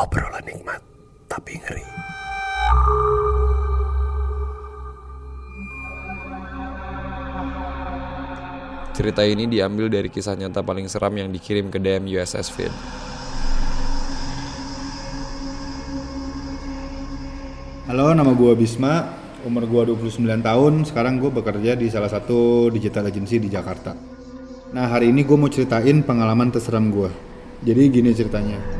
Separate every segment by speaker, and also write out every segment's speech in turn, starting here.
Speaker 1: Obrolan nikmat tapi ngeri.
Speaker 2: Cerita ini diambil dari kisah nyata paling seram yang dikirim ke DM USS Finn.
Speaker 3: Halo, nama gue Bisma, umur gue 29 tahun, sekarang gue bekerja di salah satu digital agency di Jakarta. Nah, hari ini gue mau ceritain pengalaman terseram gue. Jadi gini ceritanya.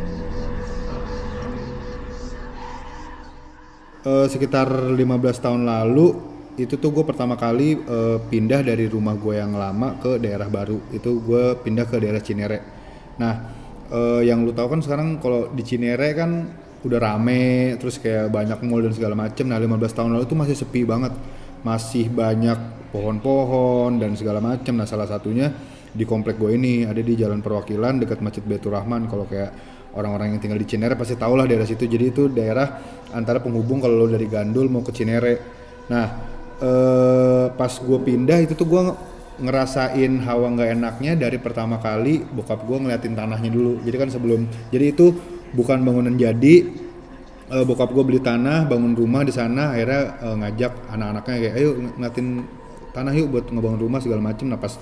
Speaker 3: Eh, sekitar 15 tahun lalu, itu tuh gue pertama kali eh, pindah dari rumah gue yang lama ke daerah baru. Itu gue pindah ke daerah Cinere. Nah, eh, yang lu tahu kan sekarang kalau di Cinere kan udah rame terus kayak banyak mall dan segala macem nah 15 tahun lalu tuh masih sepi banget masih banyak pohon-pohon dan segala macem nah salah satunya di komplek gue ini ada di Jalan Perwakilan dekat Masjid Baitur Rahman kalau kayak orang-orang yang tinggal di Cinere pasti tau lah daerah situ. Jadi itu daerah antara penghubung kalau lo dari Gandul mau ke Cinere. Nah eh, pas gue pindah itu tuh gue ngerasain hawa nggak enaknya dari pertama kali bokap gue ngeliatin tanahnya dulu. Jadi kan sebelum jadi itu bukan bangunan jadi eh, bokap gue beli tanah bangun rumah di sana akhirnya eh, ngajak anak-anaknya kayak ayo ng- ngeliatin tanah yuk buat ngebangun rumah segala macem. Nah pas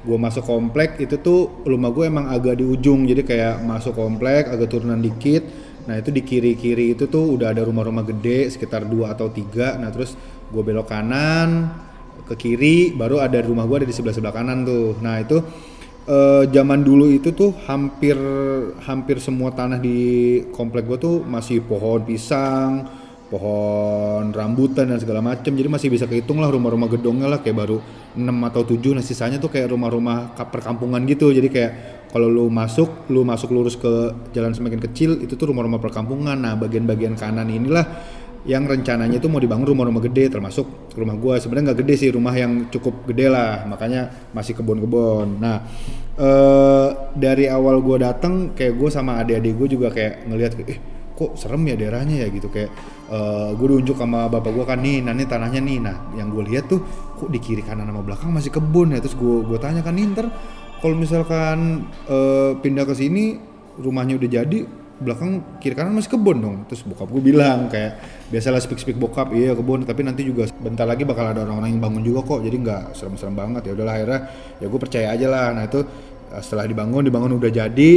Speaker 3: gue masuk komplek itu tuh rumah gue emang agak di ujung jadi kayak masuk komplek agak turunan dikit. Nah itu di kiri-kiri itu tuh udah ada rumah-rumah gede sekitar dua atau tiga. Nah terus gue belok kanan ke kiri baru ada rumah gue ada di sebelah sebelah kanan tuh. Nah itu eh, zaman dulu itu tuh hampir hampir semua tanah di komplek gue tuh masih pohon pisang pohon rambutan dan segala macem. Jadi masih bisa kehitung lah rumah-rumah gedongnya lah kayak baru 6 atau 7 nah sisanya tuh kayak rumah-rumah ka- perkampungan gitu. Jadi kayak kalau lu masuk lu masuk lurus ke jalan semakin kecil itu tuh rumah-rumah perkampungan. Nah bagian-bagian kanan inilah yang rencananya itu mau dibangun rumah-rumah gede termasuk rumah gua. Sebenarnya nggak gede sih rumah yang cukup gede lah. Makanya masih kebun-kebun. Nah eh dari awal gua datang kayak gue sama adik-adik gue juga kayak ngelihat eh kok serem ya daerahnya ya gitu. Kayak eh gue diunjuk sama bapak gua kan nih nanti tanahnya nih. Nah yang gue lihat tuh kok di kiri kanan sama belakang masih kebun ya. Terus gue gue tanya kan nih ntar kalau misalkan eh, pindah ke sini rumahnya udah jadi belakang kiri kanan masih kebun dong. Terus bokap gue bilang kayak biasalah speak speak bokap iya kebun tapi nanti juga bentar lagi bakal ada orang-orang yang bangun juga kok jadi nggak serem-serem banget. Ya udahlah akhirnya ya gue percaya aja lah. Nah itu eh, setelah dibangun dibangun udah jadi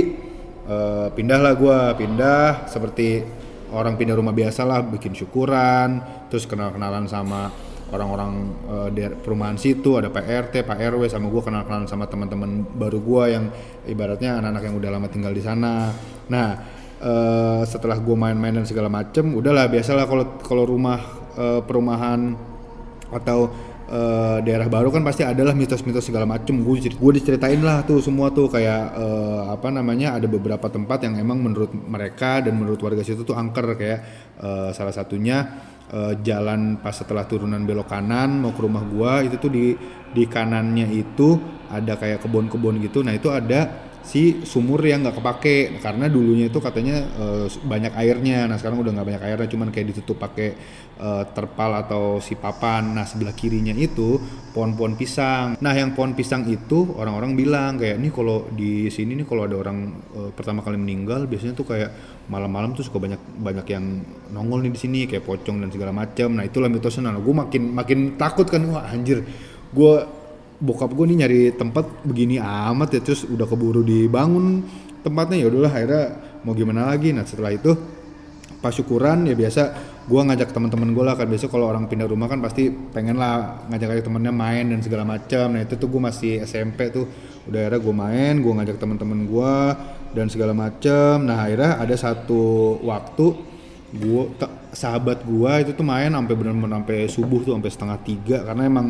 Speaker 3: eh, pindahlah gue pindah seperti orang pindah rumah biasa lah bikin syukuran terus kenal kenalan sama orang-orang daer- perumahan situ ada Pak RT, Pak RW sama gue kenal-kenalan sama teman-teman baru gue yang ibaratnya anak-anak yang udah lama tinggal di sana. Nah eh, setelah gue main-main dan segala macem, udahlah biasalah kalau kalau rumah eh, perumahan atau eh, daerah baru kan pasti adalah mitos-mitos segala macem. Gue gue diceritain lah tuh semua tuh kayak eh, apa namanya ada beberapa tempat yang emang menurut mereka dan menurut warga situ tuh angker kayak eh, salah satunya eh, jalan pas setelah turunan belok kanan mau ke rumah gua itu tuh di di kanannya itu ada kayak kebun-kebun gitu. Nah itu ada si sumur yang nggak kepake. Karena dulunya itu katanya eh, banyak airnya. Nah sekarang udah nggak banyak airnya cuman kayak ditutup pakai eh, terpal atau si papan. Nah sebelah kirinya itu pohon-pohon pisang. Nah yang pohon pisang itu orang-orang bilang kayak nih kalau di sini nih kalau ada orang eh, pertama kali meninggal biasanya tuh kayak malam-malam tuh suka banyak banyak yang nongol nih di sini kayak pocong dan segala macam nah itulah mitosnya. Nah gue makin makin takut kan wah anjir gue bokap gue nih nyari tempat begini amat ya terus udah keburu dibangun tempatnya. Ya udahlah akhirnya mau gimana lagi? Nah setelah itu pas syukuran ya biasa gue ngajak teman-teman gue lah kan. Biasa kalau orang pindah rumah kan pasti pengen lah ngajak ngajak temennya main dan segala macam. Nah itu tuh gue masih SMP tuh. Udah akhirnya gue main gue ngajak teman-teman gue dan segala macam. Nah akhirnya ada satu waktu gue sahabat gue itu tuh main sampai benar-benar sampai subuh tuh sampai setengah tiga. Karena emang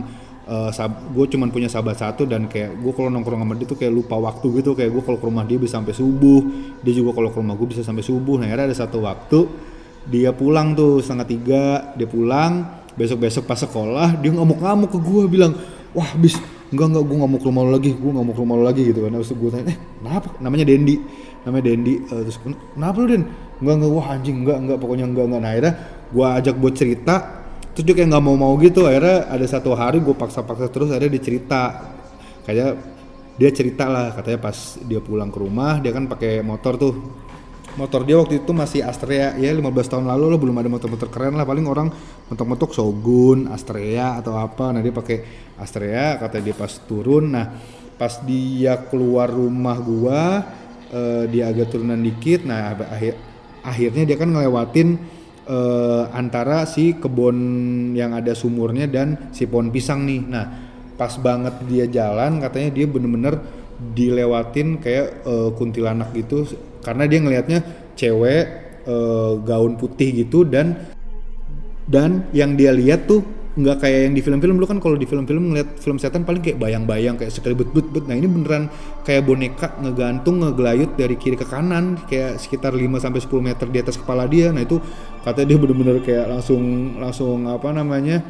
Speaker 3: gue cuman punya sahabat satu dan kayak gue kalau nongkrong sama dia tuh kayak lupa waktu gitu. Kayak gue kalau ke rumah dia bisa sampai subuh. Dia juga kalau ke rumah gue bisa sampai subuh. Nah akhirnya ada satu waktu dia pulang tuh setengah tiga dia pulang. Besok besok pas sekolah dia ngamuk-ngamuk ke gue bilang wah bis enggak enggak gue nggak mau ke rumah lo lagi gue nggak mau ke rumah lo lagi gitu kan. Terus gue tanya eh kenapa? Namanya Dendi. Namanya Dendi. Eh, terus kenapa lu Den? Enggak enggak wah anjing enggak enggak pokoknya enggak enggak. Nah akhirnya gue ajak buat cerita terus dia kayak nggak mau mau gitu akhirnya ada satu hari gue paksa-paksa terus akhirnya dia cerita. Kayak dia cerita lah katanya pas dia pulang ke rumah dia kan pakai motor tuh. Motor dia waktu itu masih Astrea ya 15 tahun lalu lah belum ada motor-motor keren lah. Paling orang mentok-mentok Shogun Astrea atau apa. Nah dia pakai Astrea kata dia pas turun. Nah pas dia keluar rumah gua eh, dia agak turunan dikit. Nah akhir akhirnya dia kan ngelewatin eh, antara si kebun yang ada sumurnya dan si pohon pisang nih. Nah pas banget dia jalan katanya dia bener-bener dilewatin kayak eh, kuntilanak gitu. Karena dia ngelihatnya cewek eh, gaun putih gitu dan dan yang dia lihat tuh nggak kayak yang di film-film. Lu kan kalau di film-film ngeliat film setan paling kayak bayang-bayang kayak sekelibet but but nah ini beneran kayak boneka ngegantung ngegelayut dari kiri ke kanan kayak sekitar 5 sampai 10 meter di atas kepala dia. Nah itu katanya dia bener-bener kayak langsung langsung apa namanya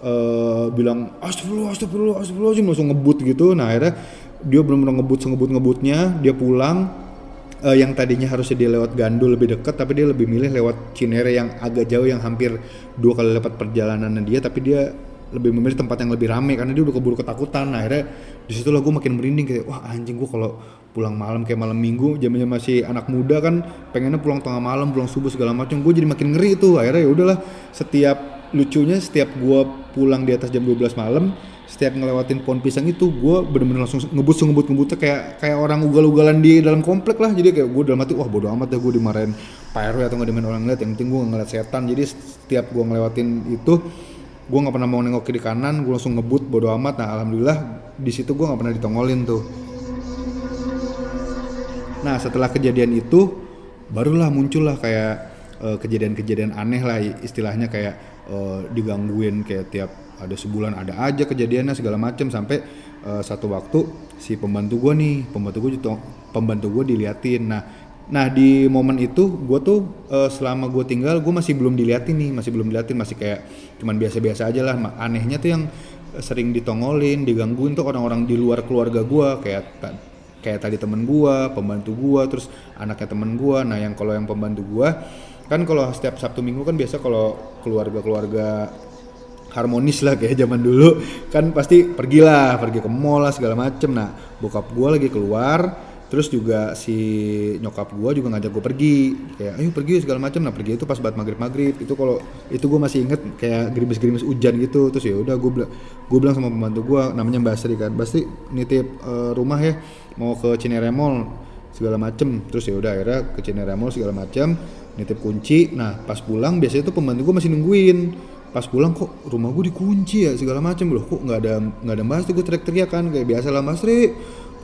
Speaker 3: eh bilang astagfirullah astagfirullah astagfirullah langsung ngebut gitu. Nah akhirnya dia bener-bener ngebut ngebut ngebutnya dia pulang. Eh, yang tadinya harusnya dia lewat Gandul lebih dekat tapi dia lebih milih lewat Cinere yang agak jauh yang hampir dua kali lipat perjalanan dia tapi dia lebih memilih tempat yang lebih ramai karena dia udah keburu ketakutan. Nah, akhirnya di situ lah gue makin merinding kayak wah anjing gue kalau pulang malam kayak malam minggu zamannya masih anak muda kan pengennya pulang tengah malam pulang subuh segala macam. Gue jadi makin ngeri tuh akhirnya ya udahlah setiap lucunya setiap gue pulang di atas jam 12 malam setiap ngelewatin pohon pisang itu gue bener-bener langsung ngebut ngebut ngebutnya kayak kayak orang ugal-ugalan di dalam komplek lah. Jadi kayak gue dalam hati wah bodo amat ya gue dimarahin Pak RW atau nggak dimarahin orang lihat yang penting gue ngeliat setan. Jadi setiap gue ngelewatin itu gue nggak pernah mau nengok kiri kanan gue langsung ngebut bodo amat nah alhamdulillah. Di situ gue nggak pernah ditongolin tuh nah setelah kejadian itu barulah muncullah kayak eh, kejadian-kejadian aneh lah istilahnya kayak eh, digangguin kayak tiap ada sebulan ada aja kejadiannya segala macam sampai eh, satu waktu si pembantu gue nih pembantu gue pembantu gue diliatin. Nah nah di momen itu gue tuh eh, selama gue tinggal gue masih belum diliatin nih masih belum diliatin masih kayak cuman biasa-biasa aja lah. Anehnya tuh yang sering ditongolin digangguin tuh orang-orang di luar keluarga gue kayak kayak tadi temen gua, pembantu gua, terus anaknya temen gua. Nah, yang kalau yang pembantu gua kan kalau setiap Sabtu Minggu kan biasa kalau keluarga-keluarga harmonis lah kayak zaman dulu kan pasti pergilah pergi ke mall lah segala macem nah bokap gua lagi keluar terus juga si nyokap gua juga ngajak gue pergi. Kayak ayo pergi segala macam nah pergi itu pas banget maghrib maghrib itu kalau itu gue masih inget kayak gerimis gerimis hujan gitu. Terus ya udah gue bilang gue bilang sama pembantu gua namanya Mbak Sri kan Mbak Sri nitip eh, rumah ya mau ke Cinere Mall segala macem. Terus ya udah akhirnya ke Cinere Mall segala macem nitip kunci. Nah pas pulang biasanya tuh pembantu gue masih nungguin. Pas pulang kok rumah gue dikunci ya segala macem. Loh kok nggak ada nggak ada mbak Sri gue teriak-teriak kan kayak biasa lah mbak Sri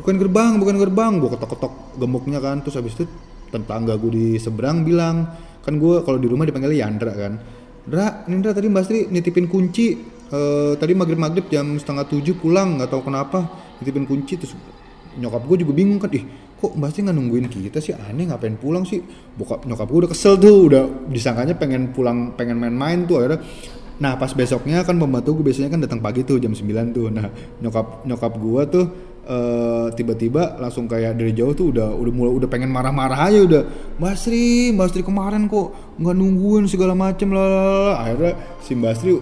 Speaker 3: bukan gerbang bukan gerbang. Gue ketok-ketok gemuknya kan. Terus habis itu tetangga gue di seberang bilang kan gue kalau di rumah dipanggil Yandra kan? Dra, Nindra tadi Mbak Sri nitipin kunci. Eh, tadi maghrib maghrib jam setengah tujuh pulang nggak tahu kenapa nitipin kunci. Terus nyokap gue juga bingung kan ih kok Mbak Sri nggak nungguin kita sih? Aneh ngapain pulang sih? Bokap nyokap gue udah kesel tuh udah disangkanya pengen pulang pengen main-main tuh akhirnya. Nah pas besoknya kan pembantu gue biasanya kan datang pagi tuh jam 9 tuh. Nah nyokap nyokap gue tuh eh, tiba-tiba langsung kayak dari jauh tuh udah udah mulai udah pengen marah-marah aja udah. Mbak Sri Mbak Sri kemarin kok nggak nungguin segala macem lah akhirnya si Mbak Sri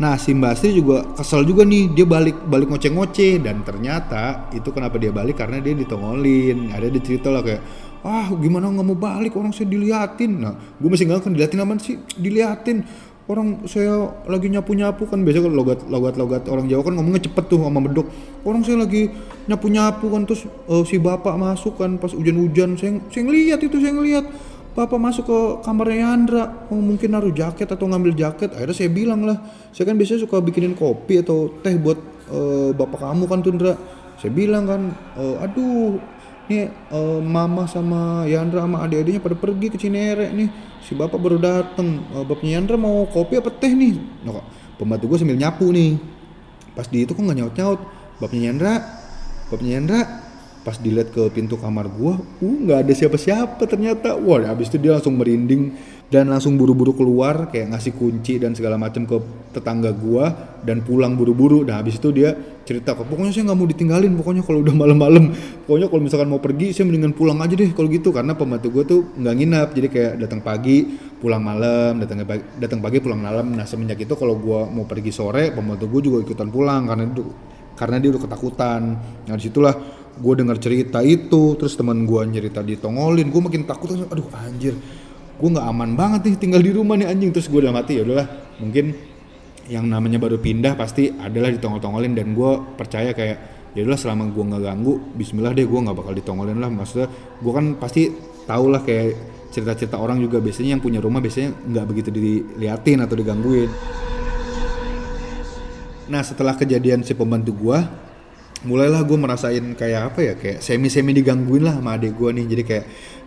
Speaker 3: Nah si Mbak Astri juga kesel juga nih dia balik balik ngoceh-ngoceh. Dan ternyata itu kenapa dia balik? Karena dia ditongolin. Ada dia cerita lah kayak ah gimana nggak mau balik? Orang saya diliatin. Nah gue masih nggak kan diliatin apa sih? Diliatin orang saya lagi nyapu nyapu kan biasa kalau logat logat logat orang Jawa kan ngomongnya cepet tuh sama bedok orang saya lagi nyapu nyapu kan terus eh, si bapak masuk kan pas hujan-hujan saya saya ngeliat itu saya ngeliat Papa masuk ke kamarnya Yandra, oh, mungkin naruh jaket atau ngambil jaket. Akhirnya saya bilang lah, saya kan biasanya suka bikinin kopi atau teh buat eh, bapak kamu kan Tundra. Saya bilang kan, eh, aduh, nih eh, mama sama Yandra sama adik-adiknya pada pergi ke Cinere nih. Si bapak baru dateng, Eh, bapaknya Yandra mau kopi apa teh nih? Nah, kok pembantu gue sambil nyapu nih. Pas di itu kok nggak nyaut-nyaut. Bapaknya Yandra, bapaknya Yandra, pas dilihat ke pintu kamar gua, uh nggak ada siapa-siapa ternyata. Wah, habis itu dia langsung merinding dan langsung buru-buru keluar kayak ngasih kunci dan segala macam ke tetangga gua dan pulang buru-buru. Nah, habis itu dia cerita kok pokoknya saya nggak mau ditinggalin pokoknya kalau udah malam-malam pokoknya kalau misalkan mau pergi saya mendingan pulang aja deh kalau gitu karena pembantu gua tuh nggak nginap jadi kayak datang pagi pulang malam datang pagi datang pagi pulang malam nah semenjak itu kalau gua mau pergi sore pembantu gua juga ikutan pulang karena itu karena dia udah ketakutan. Nah di situlah gue dengar cerita itu terus teman gue cerita ditongolin. Gue makin takut terus aduh anjir. Gue nggak aman banget nih tinggal di rumah nih anjing. Terus gue dalam hati ya udahlah. Mungkin yang namanya baru pindah pasti adalah ditongol-tongolin. Dan gue percaya kayak ya udahlah selama gue nggak ganggu Bismillah deh gue nggak bakal ditongolin lah. Maksudnya gue kan pasti tau lah kayak cerita-cerita orang juga. Biasanya yang punya rumah biasanya nggak begitu diliatin atau digangguin. Nah setelah kejadian si pembantu gue mulailah gue merasain kayak apa ya kayak semi-semi digangguin lah sama adik gue nih. Jadi kayak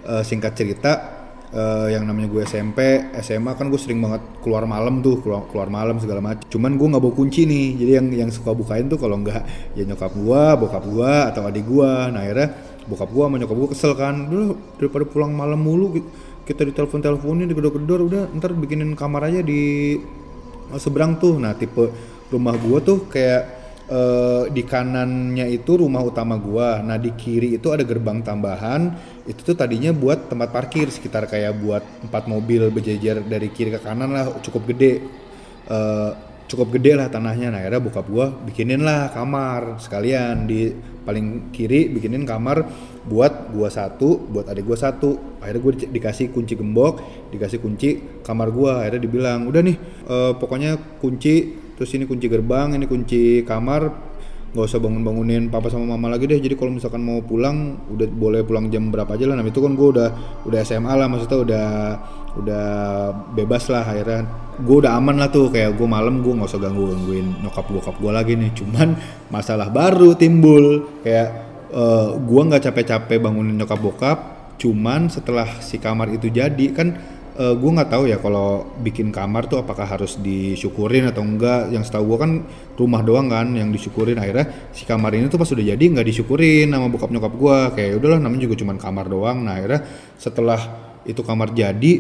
Speaker 3: eh, singkat cerita eh, yang namanya gue SMP SMA kan gue sering banget keluar malam tuh keluar, keluar malam segala macam cuman gue nggak bawa kunci nih. Jadi yang yang suka bukain tuh kalau nggak ya nyokap gue bokap gue atau adik gue nah akhirnya bokap gue sama nyokap gue kesel kan. Dulu daripada pulang malam mulu ki- kita ditelepon teleponin digedor-gedor udah ntar bikinin kamar aja di eh, seberang tuh. Nah tipe rumah gue tuh kayak eh, di kanannya itu rumah utama gua. Nah, di kiri itu ada gerbang tambahan. Itu tuh tadinya buat tempat parkir sekitar kayak buat empat mobil berjejer dari kiri ke kanan lah cukup gede. Eh, cukup gede lah tanahnya. Nah, akhirnya bokap gua bikinin lah kamar sekalian di paling kiri bikinin kamar buat gua satu, buat adik gua satu. Akhirnya gue dikasih kunci gembok, dikasih kunci kamar gua. Akhirnya dibilang, "Udah nih, eh, pokoknya kunci terus ini kunci gerbang ini kunci kamar. Nggak usah bangun-bangunin papa sama mama lagi deh. Jadi kalau misalkan mau pulang udah boleh pulang jam berapa aja lah. Nah itu kan gue udah udah SMA lah. Maksudnya udah udah bebas lah akhirnya. Gue udah aman lah tuh. Kayak gue malam gue nggak usah ganggu gangguin nyokap bokap gue lagi nih. Cuman masalah baru timbul. Kayak eh, gue nggak capek-capek bangunin nyokap bokap. Cuman setelah si kamar itu jadi kan gue nggak tahu ya kalau bikin kamar tuh apakah harus disyukurin atau enggak. Yang setahu gue kan rumah doang kan yang disyukurin. Akhirnya si kamar ini tuh pas udah jadi nggak disyukurin sama bokap nyokap gue kayak "Ya udahlah namanya juga cuman kamar doang. Nah akhirnya setelah itu kamar jadi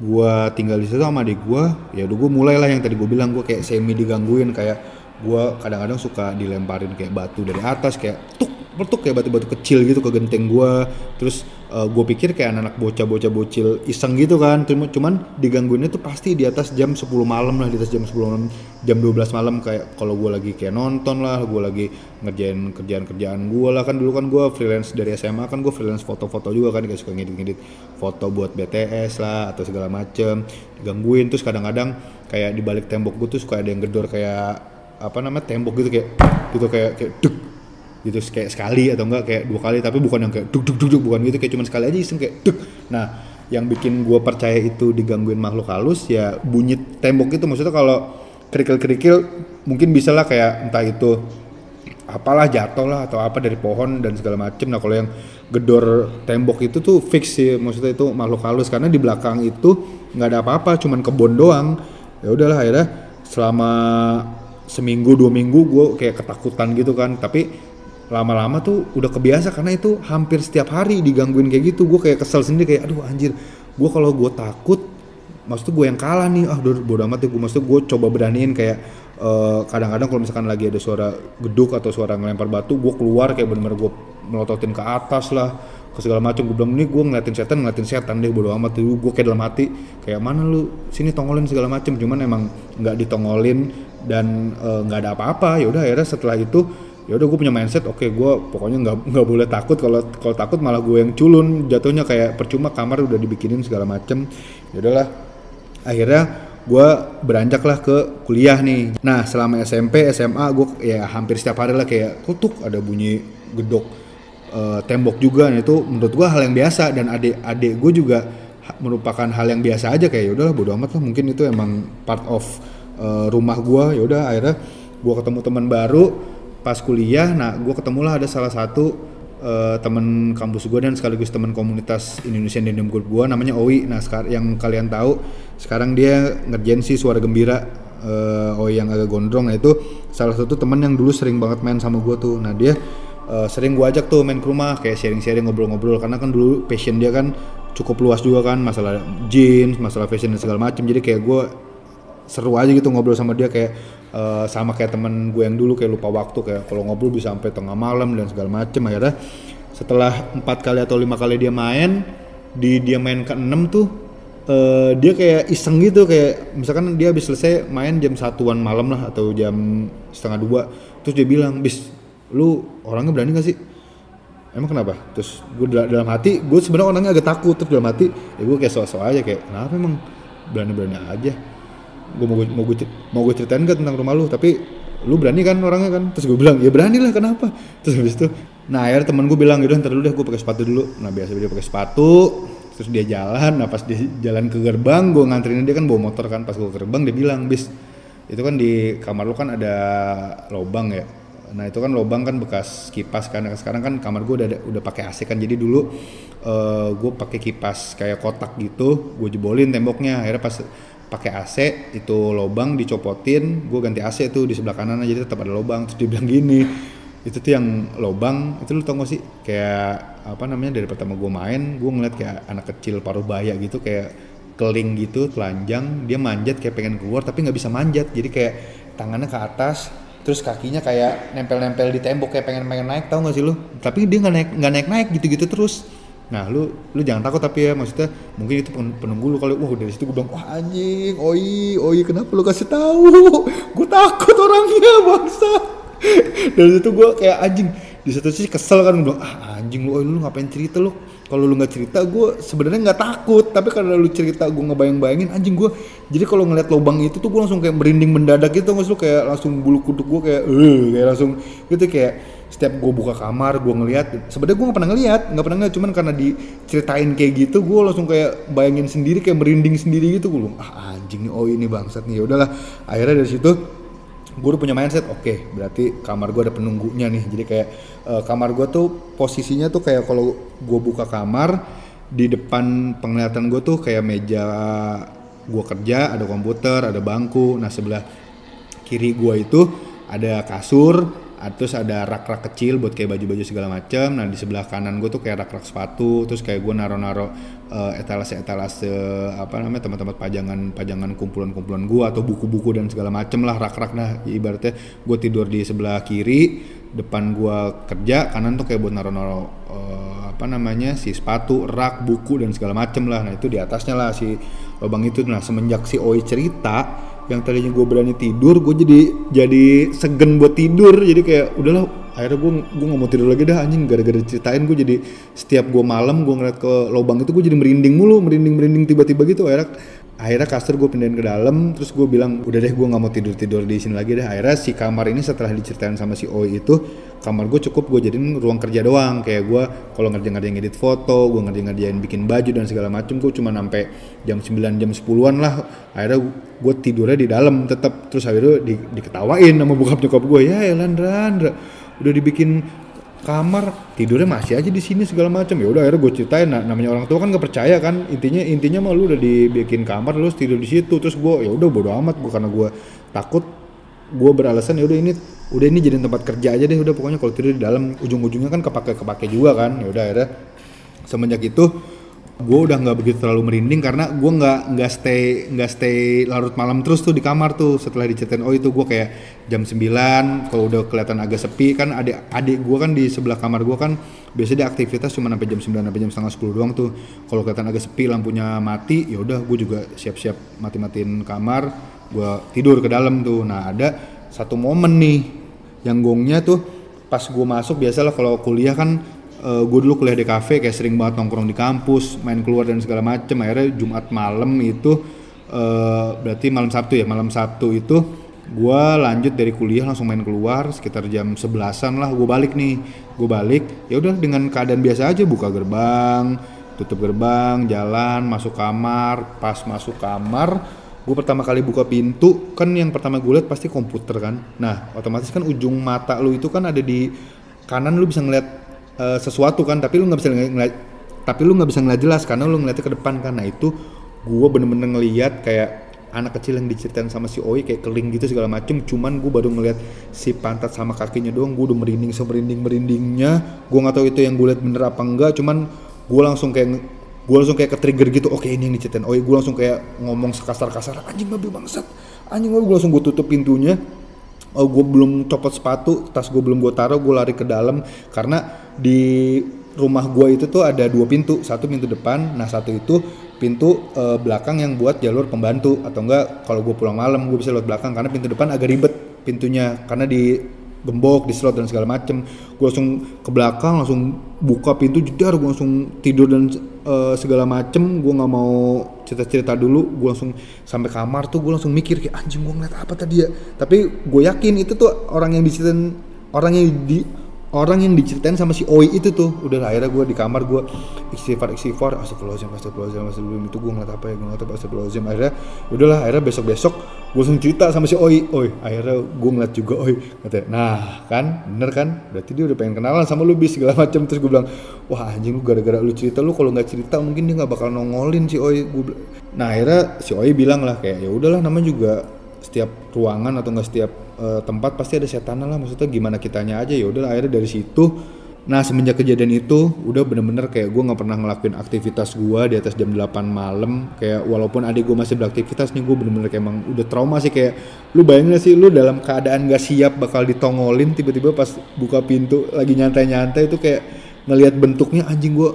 Speaker 3: gue tinggal di situ sama adik gue ya udah gue mulailah yang tadi gue bilang gue kayak semi digangguin. Kayak gue kadang-kadang suka dilemparin kayak batu dari atas kayak tuk petuk kayak batu-batu kecil gitu ke genteng gue terus gue pikir kayak anak-anak bocah-bocah bocil iseng gitu kan. Cuma- cuman digangguinnya tuh pasti di atas jam 10 malam lah di atas jam 10 malam jam 12 malam. Kayak kalau gue lagi kayak nonton lah gue lagi ngerjain kerjaan-kerjaan gue lah. Kan dulu kan gue freelance dari SMA kan gue freelance foto-foto juga kan kayak suka ngedit-ngedit foto buat BTS lah atau segala macem. Digangguin terus kadang-kadang kayak di balik tembok gue tuh suka ada yang gedor kayak apa namanya tembok gitu kayak gitu kayak kayak gitu kayak sekali atau enggak kayak dua kali tapi bukan yang kayak duk duk duk, duk bukan gitu kayak cuma sekali aja iseng kayak duk. Nah yang bikin gue percaya itu digangguin makhluk halus ya bunyi tembok itu. Maksudnya kalau kerikil-kerikil mungkin bisa lah kayak entah itu apalah jatuh lah atau apa dari pohon dan segala macem. Nah kalau yang gedor tembok itu tuh fix sih maksudnya itu makhluk halus. Karena di belakang itu nggak ada apa-apa cuman kebun doang. Ya udahlah akhirnya selama seminggu dua minggu gue kayak ketakutan gitu kan. Tapi lama-lama tuh udah kebiasa karena itu hampir setiap hari digangguin kayak gitu. Gue kayak kesel sendiri kayak aduh anjir gue kalau gue takut maksudnya gue yang kalah nih ah udah bodo amat ya gue maksudnya gue coba beraniin kayak eh, kadang-kadang kalau misalkan lagi ada suara geduk atau suara ngelempar batu gue keluar kayak bener-bener gue melototin ke atas lah ke segala macam gue bilang ini gue ngeliatin setan ngeliatin setan deh bodo amat. Dulu gue kayak dalam hati kayak mana lu? Sini tongolin segala macam cuman emang nggak ditongolin dan eh, nggak ada apa-apa. Ya udah akhirnya setelah itu ya udah gue punya mindset oke gue pokoknya nggak nggak boleh takut. Kalau kalau takut malah gue yang culun. Jatuhnya kayak percuma kamar udah dibikinin segala macem. Ya udahlah. Akhirnya gue beranjaklah ke kuliah nih. Nah selama SMP SMA gue ya hampir setiap hari lah kayak kutuk. Ada bunyi gedok eh, tembok juga. Nah itu menurut gue hal yang biasa. Dan adik-adik gue juga merupakan hal yang biasa aja. Kayak ya udahlah bodo amat lah. Mungkin itu emang part of eh, rumah gue ya udah akhirnya gue ketemu teman baru pas kuliah nah gue ketemulah ada salah satu eh, teman kampus gue dan sekaligus teman komunitas Indonesian Denim Group gue namanya Owi. Nah sekarang yang kalian tahu sekarang dia ngerjain sih suara gembira eh, Owi yang agak gondrong. Nah itu salah satu teman yang dulu sering banget main sama gue tuh. Nah dia eh, sering gue ajak tuh main ke rumah kayak sharing-sharing ngobrol-ngobrol. Karena kan dulu passion dia kan cukup luas juga kan masalah jeans masalah fashion dan segala macam jadi kayak gue seru aja gitu ngobrol sama dia kayak eh, sama kayak temen gue yang dulu kayak lupa waktu kayak kalau ngobrol bisa sampai tengah malam dan segala macem. Akhirnya setelah empat kali atau lima kali dia main di dia main ke enam tuh eh, dia kayak iseng gitu kayak misalkan dia habis selesai main jam satuan malam lah atau jam setengah dua terus dia bilang bis lu orangnya berani gak sih? Emang kenapa? Terus gue dalam hati gue sebenarnya orangnya agak takut terus dalam hati ya gue kayak so-so aja kayak kenapa emang berani-berani aja gue mau mau gue mau gue ceritain gak tentang rumah lu? Tapi lu berani kan orangnya kan? Terus gue bilang ya berani lah kenapa? Terus habis itu nah akhirnya temen gue bilang gitu ntar dulu deh gue pakai sepatu dulu. Nah biasa dia pakai sepatu terus dia jalan. Nah pas dia jalan ke gerbang gue nganterin dia kan bawa motor kan. Pas gue ke gerbang dia bilang bis itu kan di kamar lu kan ada lubang ya? Nah itu kan lubang kan bekas kipas kan. Nah, sekarang kan kamar gue udah udah pakai AC kan. Jadi dulu eh, gue pakai kipas kayak kotak gitu gue jebolin temboknya. Akhirnya pas pakai AC itu lubang dicopotin gue ganti AC tuh di sebelah kanan aja tetap ada lubang. Terus dia bilang gini itu tuh yang lubang itu lu tau gak sih? Kayak apa namanya dari pertama gue main gue ngeliat kayak anak kecil paruh baya gitu kayak keling gitu telanjang. Dia manjat kayak pengen keluar tapi nggak bisa manjat. Jadi kayak tangannya ke atas terus kakinya kayak nempel-nempel di tembok kayak pengen pengen naik tau gak sih lu? Tapi dia nggak naik nggak naik naik gitu-gitu terus nah lu lu jangan takut tapi ya maksudnya mungkin itu pen- penunggu lu kalau wah dari situ gue bilang wah anjing oi oi kenapa lu kasih tahu? Gue takut orangnya bangsa. Dari situ gue kayak anjing. Di satu sisi kesel kan gue ah anjing lu oi lu ngapain cerita lu? Kalau lu nggak cerita gue sebenarnya nggak takut. Tapi karena lu cerita gue ngebayang-bayangin anjing gue jadi kalau ngeliat lubang itu tuh gue langsung kayak merinding mendadak gitu sih lu kayak langsung bulu kuduk gue kayak eh kayak langsung gitu kayak setiap gue buka kamar gue ngeliat sebenarnya gue nggak pernah ngeliat nggak pernah ngeliat cuman karena diceritain kayak gitu gue langsung kayak bayangin sendiri kayak merinding sendiri gitu gue ah anjing nih oh ini bangsat nih. Ya udahlah akhirnya dari situ gue udah punya mindset oke berarti kamar gue ada penunggunya nih. Jadi kayak eh, kamar gue tuh posisinya tuh kayak kalau gue buka kamar di depan penglihatan gue tuh kayak meja gue kerja ada komputer ada bangku. Nah sebelah kiri gua itu ada kasur terus ada rak-rak kecil buat kayak baju-baju segala macam nah di sebelah kanan gue tuh kayak rak-rak sepatu. Terus kayak gue naro-naro eh, etalase-etalase apa namanya tempat-tempat pajangan pajangan kumpulan-kumpulan gua atau buku-buku dan segala macam lah rak-rak. Nah ibaratnya gue tidur di sebelah kiri depan gua kerja kanan tuh kayak buat naro-naro eh, apa namanya si sepatu rak buku dan segala macem lah. Nah itu di atasnya lah si lubang itu. Nah semenjak si Oi cerita yang tadinya gue berani tidur gue jadi jadi segen buat tidur. Jadi kayak udahlah akhirnya gue gue nggak mau tidur lagi dah anjing. Gara-gara ceritain gue jadi setiap gue malam gue ngeliat ke lubang itu gue jadi merinding mulu merinding merinding tiba-tiba gitu. Akhirnya akhirnya kasur gue pindahin ke dalam terus gue bilang udah deh gue nggak mau tidur tidur di sini lagi deh. Akhirnya si kamar ini setelah diceritain sama si Oi itu kamar gue cukup gue jadiin ruang kerja doang. Kayak gue kalau ngerjain ngerjain edit foto gue ngerjain ngerjain bikin baju dan segala macem gue cuma sampai jam 9 jam 10-an lah. Akhirnya gue tidurnya di dalam tetap terus akhirnya di, diketawain sama bokap nyokap gue ya Elan Randra udah dibikin kamar tidurnya masih aja di sini segala macam ya udah akhirnya gue ceritain nah, namanya orang tua kan gak percaya kan. Intinya intinya mah lu udah dibikin kamar lu tidur di situ. Terus gue ya udah bodo amat gue karena gue takut gue beralasan ya udah ini udah ini jadi tempat kerja aja deh udah pokoknya kalau tidur di dalam ujung-ujungnya kan kepake kepake juga kan. Ya udah akhirnya semenjak itu gue udah nggak begitu terlalu merinding karena gue nggak nggak stay nggak stay larut malam terus tuh di kamar tuh. Setelah diceritain oh itu gue kayak jam 9 kalau udah kelihatan agak sepi kan adik adik gue kan di sebelah kamar gue kan biasanya dia aktivitas cuma sampai jam 9 sampai jam setengah 10 doang tuh. Kalau kelihatan agak sepi lampunya mati ya udah gue juga siap-siap mati-matiin kamar gue tidur ke dalam tuh. Nah ada satu momen nih yang gongnya tuh pas gue masuk biasalah kalau kuliah kan gue dulu kuliah di kafe kayak sering banget nongkrong di kampus main keluar dan segala macem. Akhirnya Jumat malam itu eh, berarti malam Sabtu ya malam Sabtu itu gue lanjut dari kuliah langsung main keluar sekitar jam 11an lah gue balik nih. Gue balik ya udah dengan keadaan biasa aja buka gerbang tutup gerbang jalan masuk kamar. Pas masuk kamar gue pertama kali buka pintu kan yang pertama gue lihat pasti komputer kan. Nah otomatis kan ujung mata lu itu kan ada di kanan lu bisa ngeliat eh, sesuatu kan tapi lu nggak bisa ngeliat, tapi lu nggak bisa ngeliat jelas karena lu ngeliatnya ke depan nah itu gue bener-bener ngeliat kayak anak kecil yang diceritain sama si Oi kayak keling gitu segala macem. Cuman gue baru ngeliat si pantat sama kakinya doang gue udah merinding semerinding merindingnya gue nggak tahu itu yang gue liat bener apa enggak cuman gue langsung kayak gue langsung kayak ke trigger gitu oke ini yang diceritain Oi gue langsung kayak ngomong sekasar-kasar anjing babi bangsat. Anjing babi gue langsung gue tutup pintunya. Oh, gue belum copot sepatu, tas gue belum gue taruh, gue lari ke dalam. Karena di rumah gue itu tuh ada dua pintu, satu pintu depan, nah satu itu pintu eh, belakang yang buat jalur pembantu. Atau enggak kalau gue pulang malam gue bisa lewat belakang karena pintu depan agak ribet pintunya. Karena di gembok di slot dan segala macem. Gue langsung ke belakang langsung buka pintu jedar gue langsung tidur dan eh, segala macem. Gue nggak mau cerita-cerita dulu. Gue langsung sampai kamar tuh gue langsung mikir kayak anjing gue ngeliat apa tadi ya? Tapi gue yakin itu tuh orang yang diceritain orang yang di orang yang diceritain sama si Oi itu tuh. Udah akhirnya gue di kamar gue istighfar istighfar astagfirullahaladzim astagfirullahaladzim astagfirullahaladzim. Itu gue ngeliat apa ya gue ngeliat apa astagfirullahaladzim. Akhirnya udahlah akhirnya besok besok gue langsung cerita sama si Oi. Oi akhirnya gue ngeliat juga Oi. Katanya nah kan? Bener kan? Berarti dia udah pengen kenalan sama lu bis segala macam terus gue bilang wah anjing lu gara-gara lu cerita lu kalau nggak cerita mungkin dia nggak bakal nongolin si Oi. Gue nah akhirnya si Oi bilang lah kayak ya udahlah namanya juga setiap ruangan atau enggak setiap eh, tempat pasti ada setan lah. Maksudnya gimana kitanya aja ya udah akhirnya dari situ. Nah semenjak kejadian itu udah bener-bener kayak gue nggak pernah ngelakuin aktivitas gue di atas jam 8 malam. Kayak walaupun adik gue masih beraktivitas nih gue bener-bener kayak emang udah trauma sih. Kayak lu bayangin sih lu dalam keadaan gak siap bakal ditongolin tiba-tiba pas buka pintu lagi nyantai-nyantai itu kayak ngelihat bentuknya anjing gue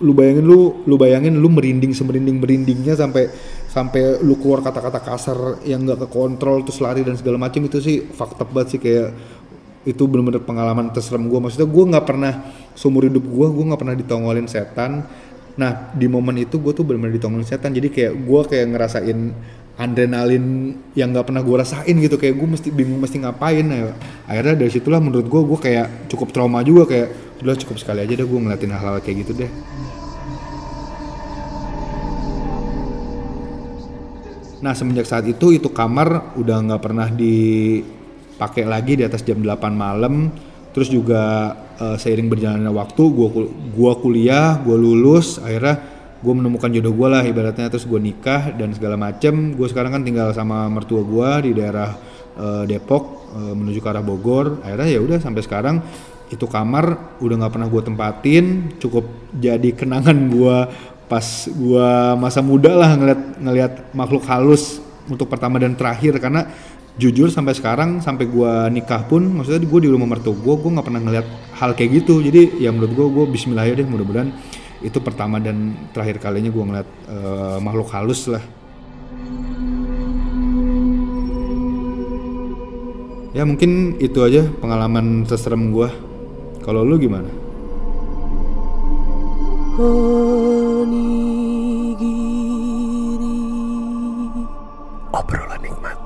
Speaker 3: lu bayangin lu lu bayangin lu merinding semerinding merindingnya sampai sampai lu keluar kata-kata kasar yang nggak kekontrol terus lari dan segala macam itu sih fakta banget sih kayak itu bener-bener pengalaman terserem gue maksudnya gue nggak pernah seumur hidup gue gue nggak pernah ditongolin setan. Nah di momen itu gue tuh bener-bener ditongolin setan. Jadi kayak gue kayak ngerasain adrenalin yang nggak pernah gue rasain gitu. Kayak gue mesti bingung mesti ngapain nah, akhirnya dari situlah menurut gue gue kayak cukup trauma juga. Kayak udah cukup sekali aja deh gue ngeliatin hal-hal kayak gitu deh Nah semenjak saat itu itu kamar udah nggak pernah dipakai lagi di atas jam 8 malam. Terus juga eh, seiring berjalannya waktu, gua gua kuliah, gua lulus, akhirnya gue menemukan jodoh gue lah ibaratnya. Terus gue nikah dan segala macem. Gue sekarang kan tinggal sama mertua gue di daerah eh, Depok eh, menuju ke arah Bogor. Akhirnya ya udah sampai sekarang itu kamar udah nggak pernah gue tempatin. Cukup jadi kenangan gue pas gua masa muda lah ngeliat ngeliat makhluk halus untuk pertama dan terakhir. Karena jujur sampai sekarang sampai gua nikah pun maksudnya gue di rumah mertua gue gue nggak pernah ngeliat hal kayak gitu. Jadi ya menurut gue gue Bismillah ya deh mudah-mudahan itu pertama dan terakhir kalinya gue ngeliat eh, makhluk halus lah. Ya mungkin itu aja pengalaman terserem gue kalau lu gimana
Speaker 1: Onigiri. Obrolan nikmat.